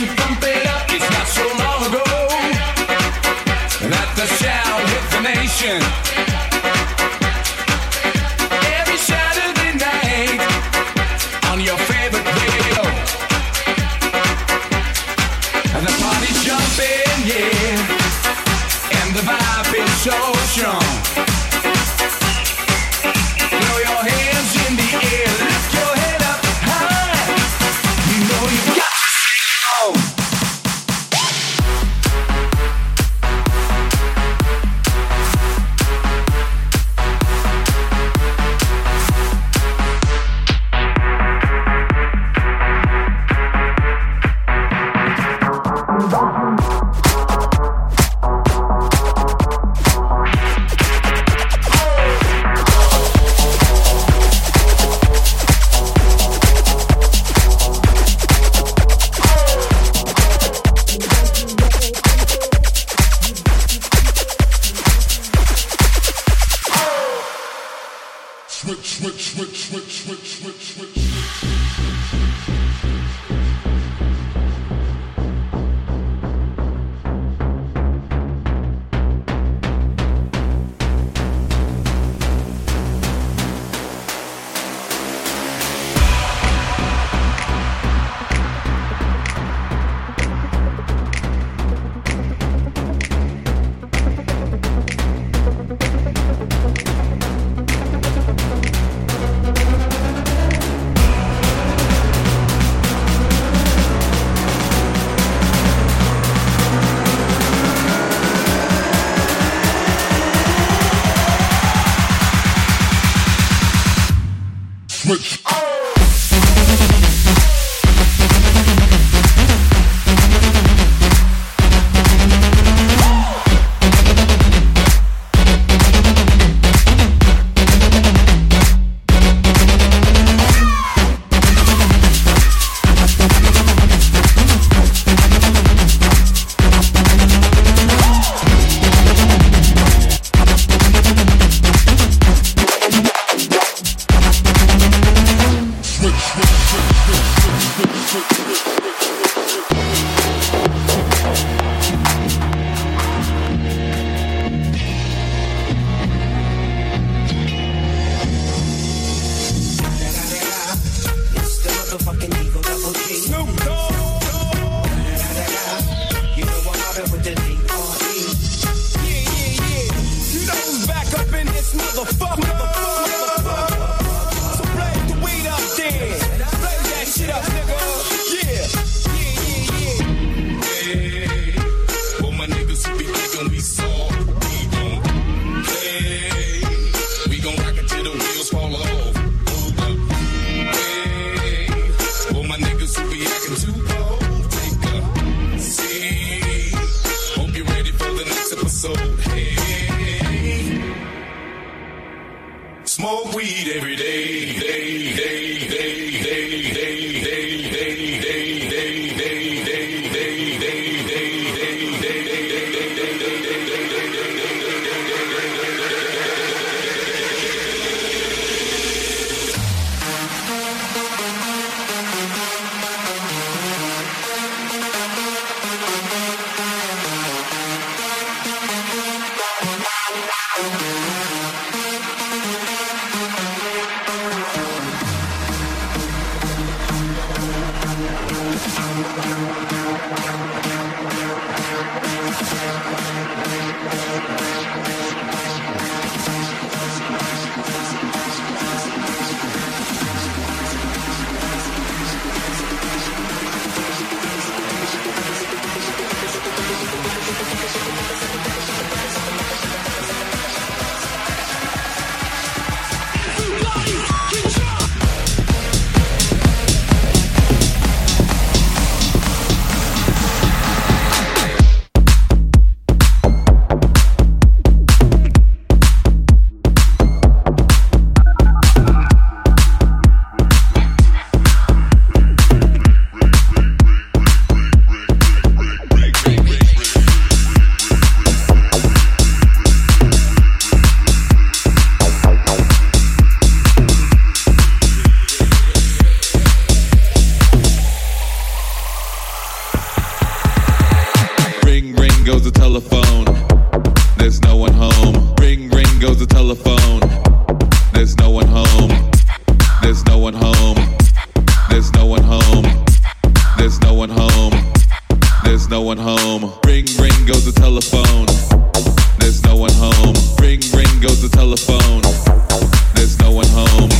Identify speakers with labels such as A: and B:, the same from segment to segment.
A: Chimpancé. One home. There's no one home. Ring, ring goes the telephone. There's no one home. Ring, ring goes the telephone. There's no one home.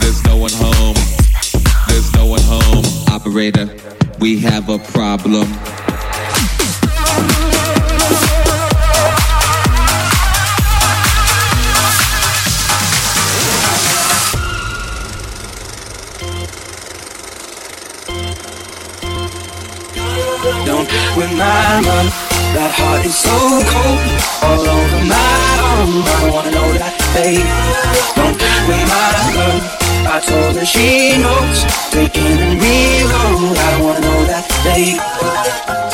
A: There's no one home. There's no one home. Operator, we have a problem.
B: Don't my love. That heart is so cold, all over my arm. I wanna know that, babe. Don't my love. I told her she knows, taking and reload. I wanna know that, babe.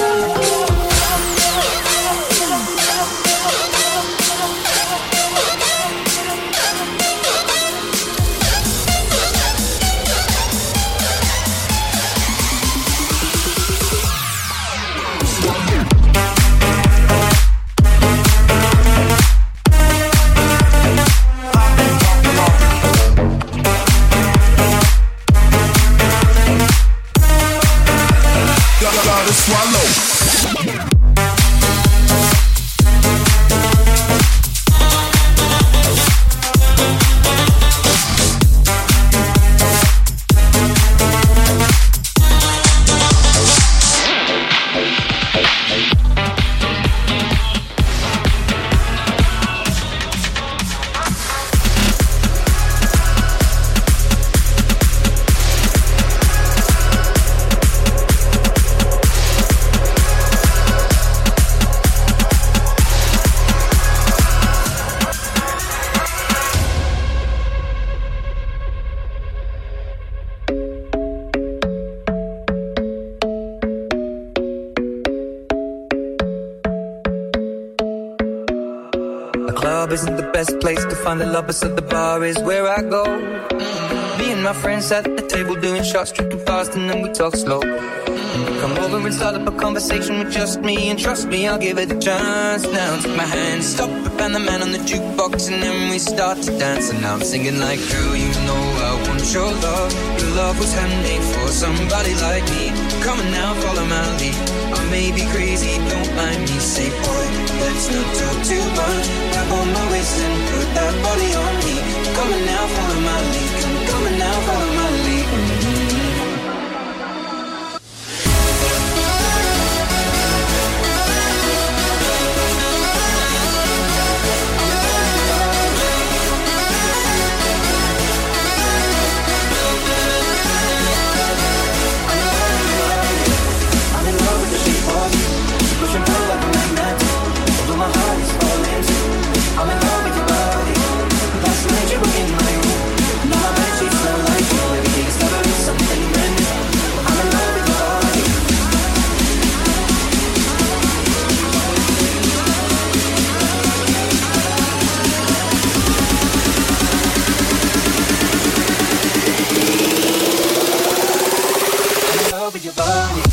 B: Find the lovers, so the bar is where I go. Me and my friends at the table doing shots, tripping fast, and then we talk slow. Come over and start up a conversation with just me, and trust me, I'll give it a chance. Now take my hand, stop and the man on the jukebox, and then we start to dance. And now I'm singing like, girl, you know I want your love. Your love was handmade for somebody like me. Come on now, follow my lead. May be crazy, don't mind me. Say, boy, let's not talk too much. Grab on my waist and put that body on me. Come on now, follow my lead. Come on now, follow your body.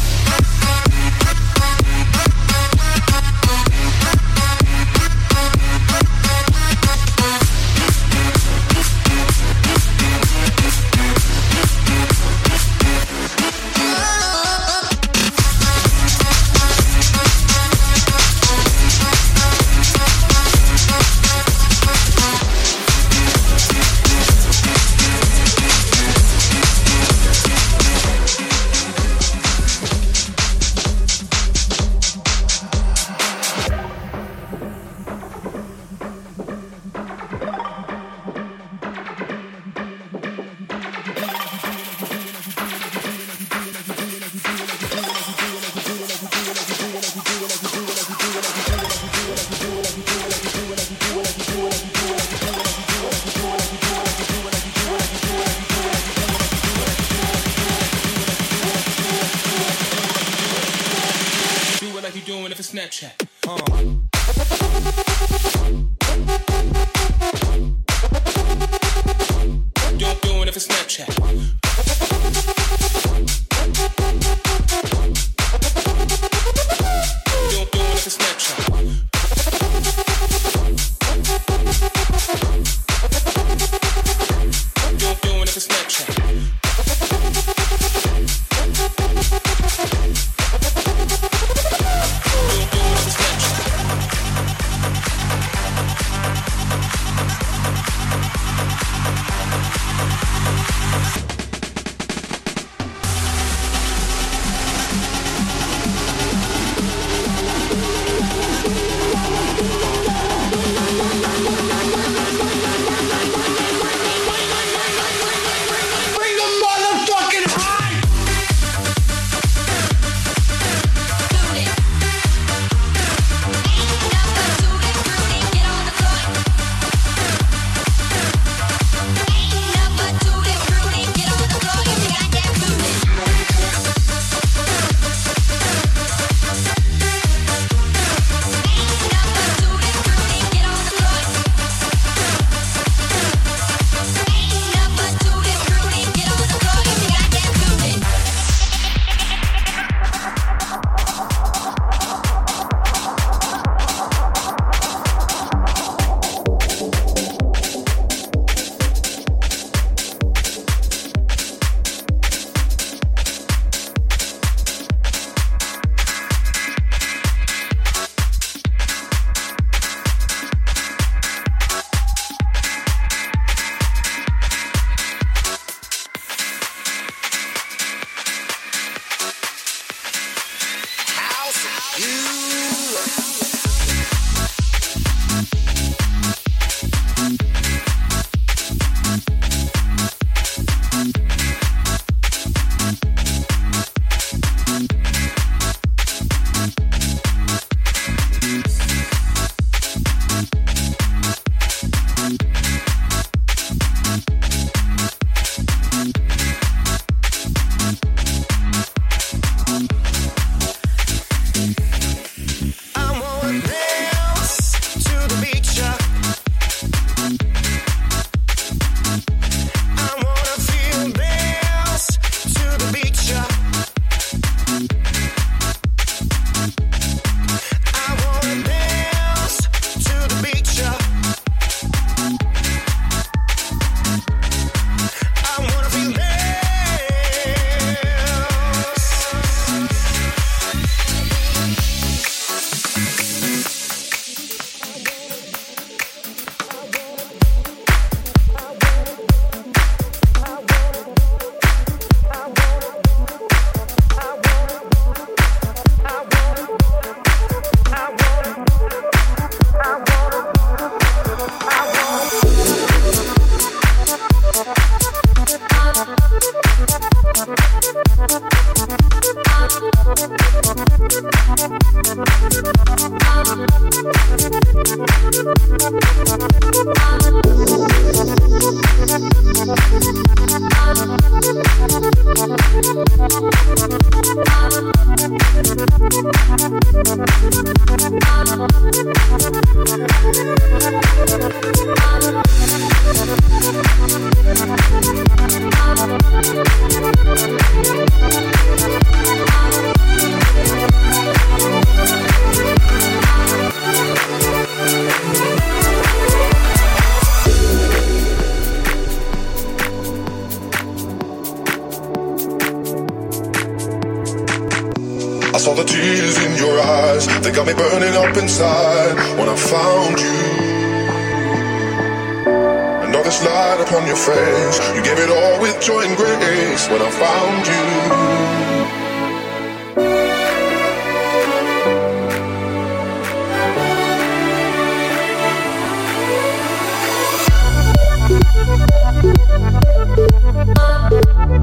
B: saw the tears in your eyes. They got me burning up inside when I found you. And all this
C: light upon your face, you gave it all with
D: joy and grace when I found you. Thank Só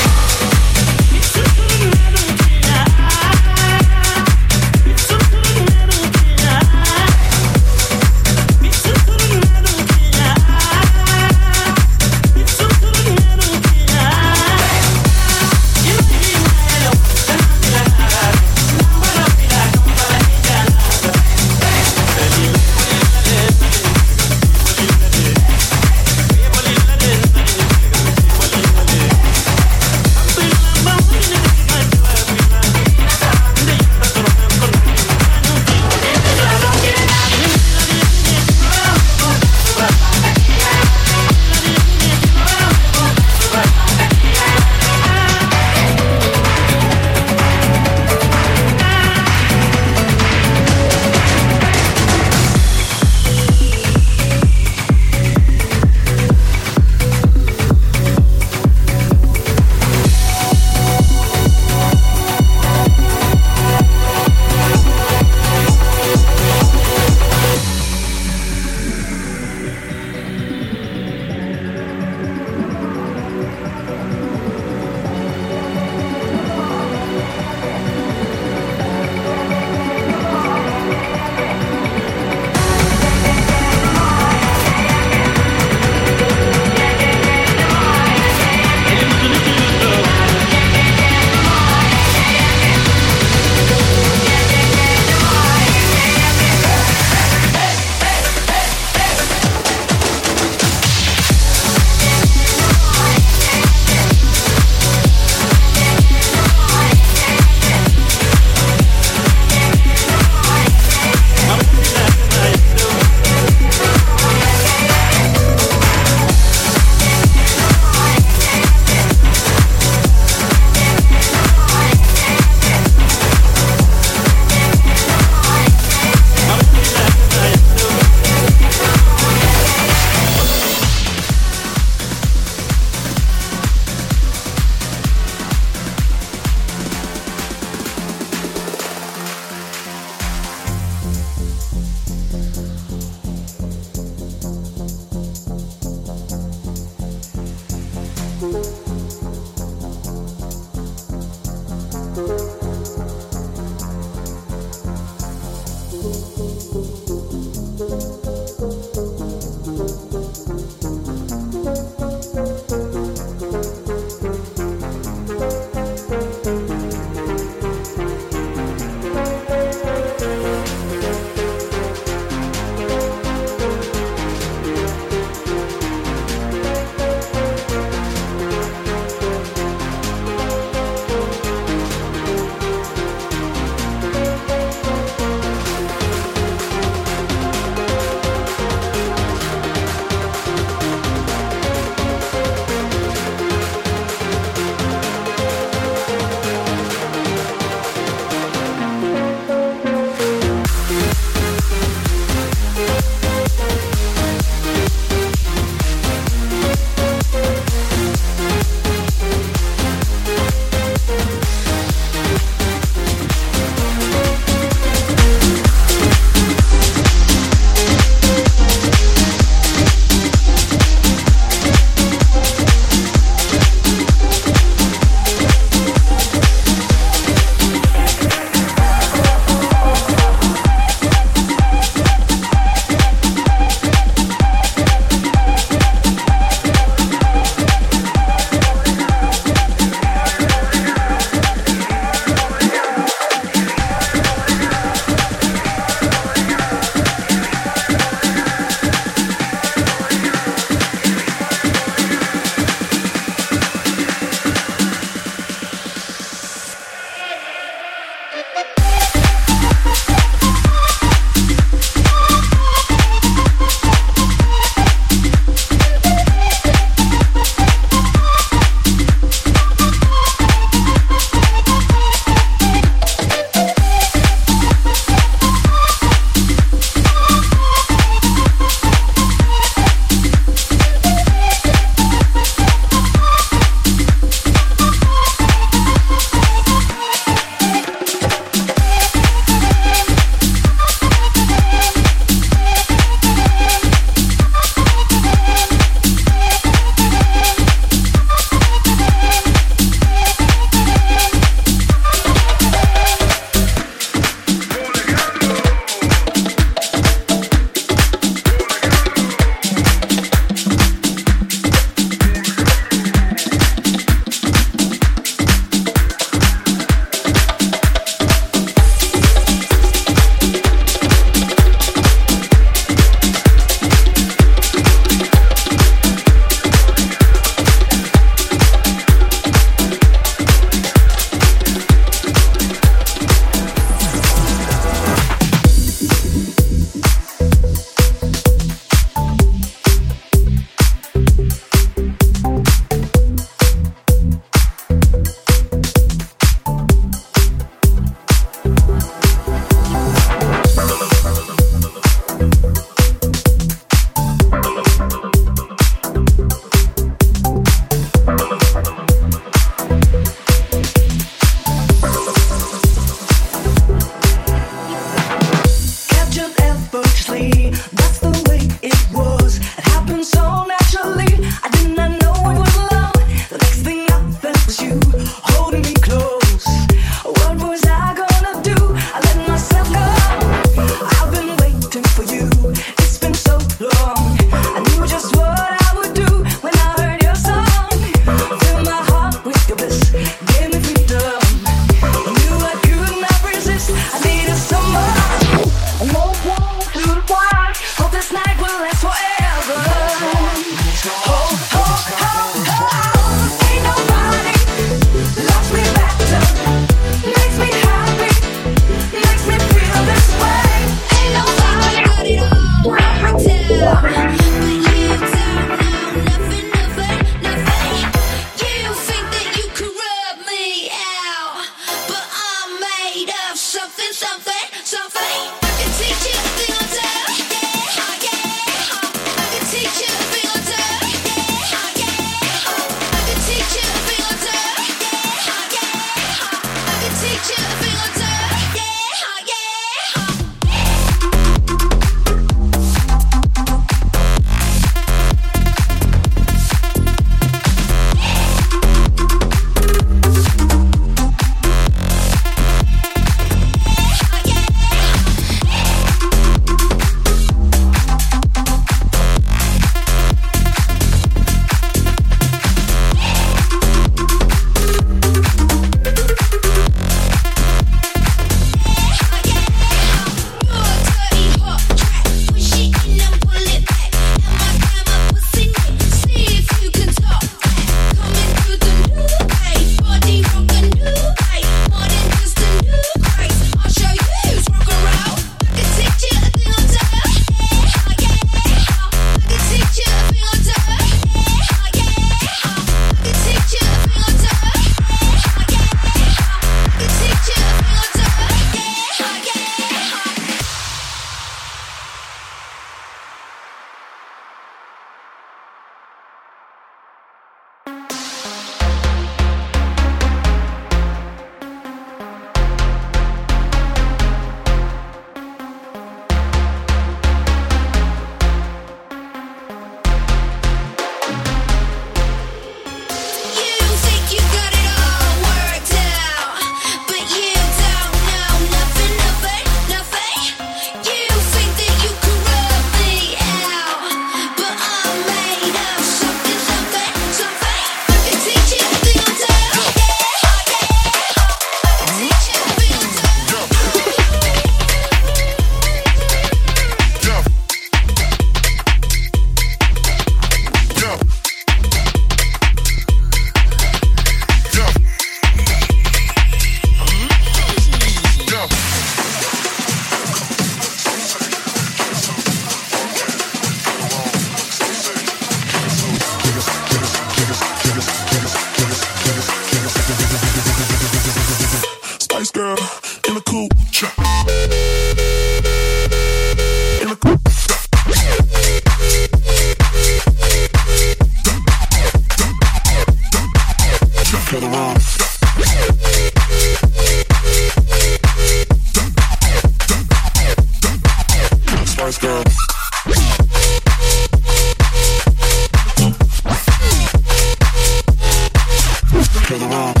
D: to the.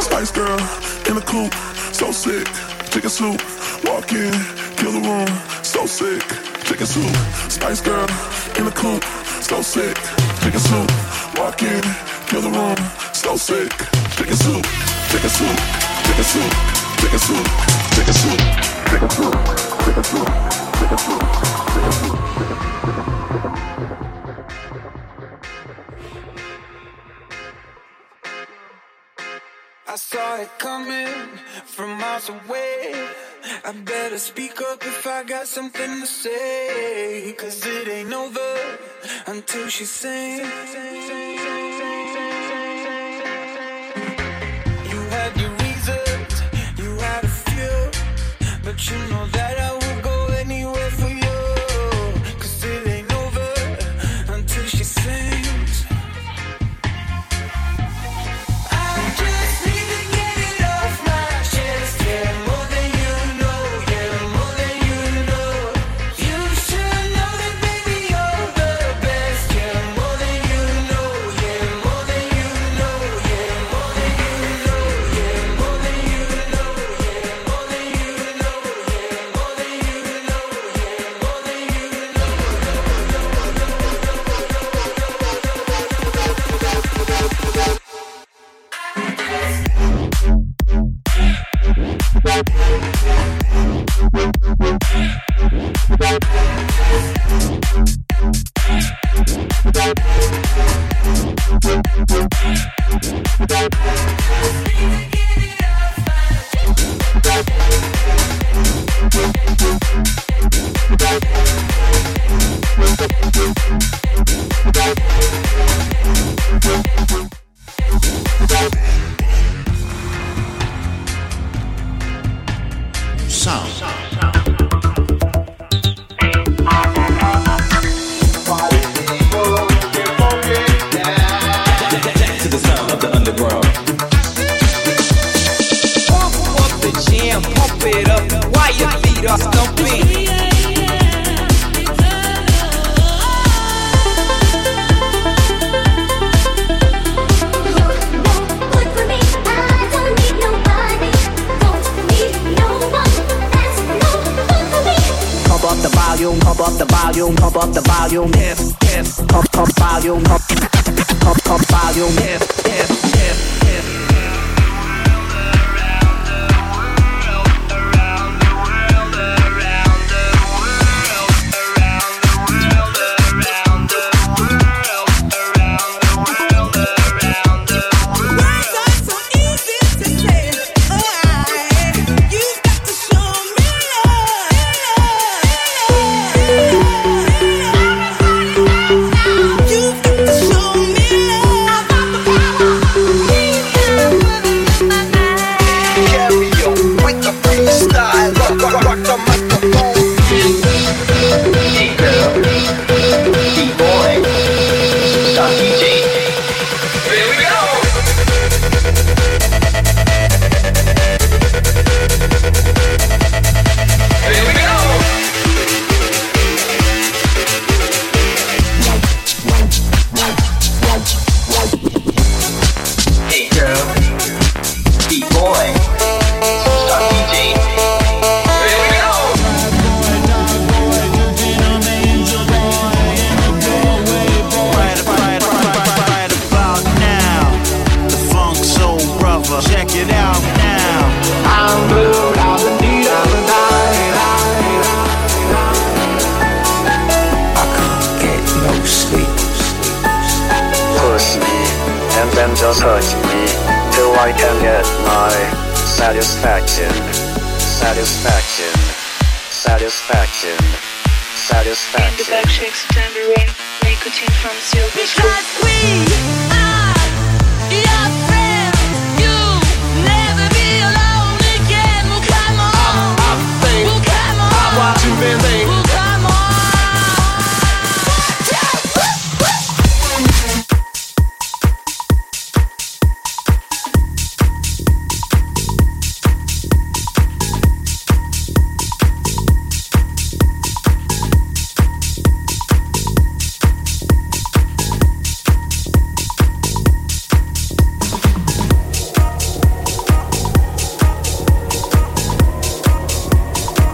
E: Spice girl in coupe, so sick. Chicken soup, walk in, kill the room, so sick. Chicken soup, Spice girl in coupe, so sick. Chicken soup, walk in, kill the room, so sick. Soup, chicken soup, chicken soup, chicken soup, chicken soup, chicken soup, chicken soup, chicken soup.
F: I saw it coming from miles away. I better speak up if I got something to say. Cause it ain't over until she sings. You had your reasons, you had a few. But you know that I
G: Hey